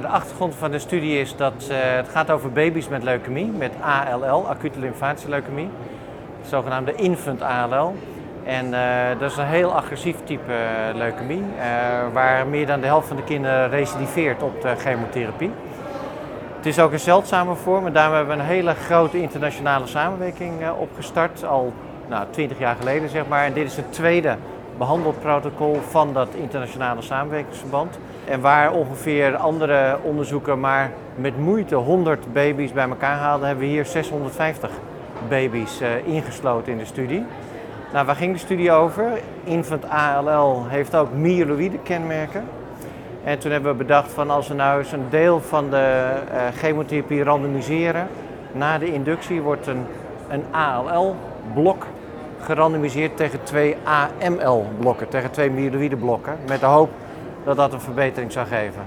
De achtergrond van de studie is dat uh, het gaat over baby's met leukemie, met ALL, acute lymfatische leukemie, de zogenaamde infant ALL. En uh, dat is een heel agressief type uh, leukemie, waar meer dan de helft van de kinderen recidiveert op de chemotherapie. Het is ook een zeldzame vorm en daarom hebben we een hele grote internationale samenwerking opgestart, al nou, 20 jaar geleden zeg maar. En dit is het tweede behandelprotocol van dat internationale samenwerkingsverband. En waar ongeveer andere onderzoeken maar met moeite 100 baby's bij elkaar haalden, hebben we hier 650 baby's uh, ingesloten in de studie. Nou, waar ging de studie over? Infant ALL heeft ook myeloïde kenmerken. En toen hebben we bedacht van als we nou eens een deel van de uh, chemotherapie randomiseren, na de inductie wordt een, een ALL-blok gerandomiseerd tegen twee AML-blokken, tegen twee myeloïde blokken, met de hoop dat dat een verbetering zou geven.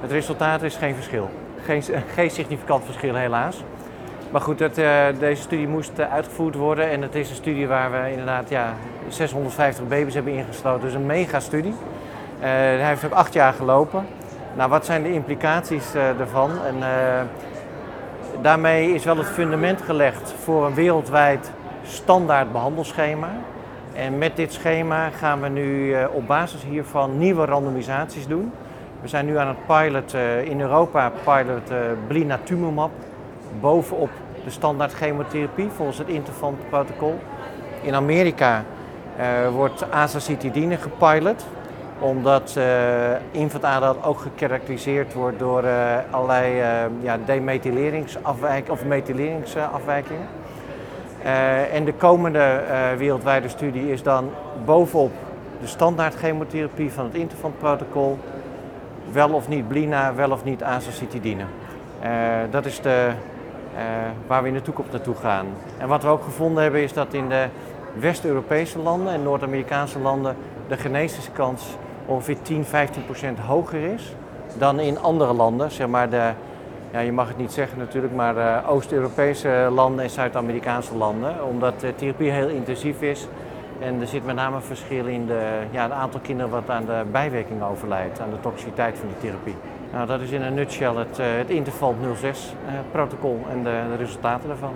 Het resultaat is geen verschil. Geen, geen significant verschil helaas. Maar goed, uh, deze studie moest uh, uitgevoerd worden en het is een studie waar we inderdaad ja, 650 baby's hebben ingesloten. Dus een mega-studie. Uh, hij heeft acht jaar gelopen. Nou, wat zijn de implicaties daarvan? En, daarmee is wel het fundament gelegd voor een wereldwijd standaard behandelschema. En met dit schema gaan we nu op basis hiervan nieuwe randomisaties doen. We zijn nu aan het pilot in Europa, pilot blinatumomab bovenop de standaard chemotherapie volgens het Interfant protocol. In Amerika wordt azacitidine gepilot, omdat uh, ook gekarakteriseerd wordt door allerlei ja, demethyleringsafwijkingen of methyleringsafwijkingen. En de komende wereldwijde studie is dan bovenop de standaard chemotherapie van het Interfant protocol wel of niet blina, wel of niet azacitidine. dat is de waar we in de toekomst naartoe gaan. En wat we ook gevonden hebben is dat in de West-Europese landen en Noord-Amerikaanse landen de geneziskans ongeveer 10, 15 procent hoger is dan in andere landen. Zeg maar de, ja, je mag het niet zeggen natuurlijk, maar uh, Oost-Europese landen en Zuid-Amerikaanse landen. Omdat de therapie heel intensief is en er zit met name een verschil in de, ja, het aantal kinderen wat aan de bijwerking overlijdt, aan de toxiciteit van die therapie. Nou, dat is in een nutshell het, uh, het Interval 06 uh, protocol en de, de resultaten daarvan.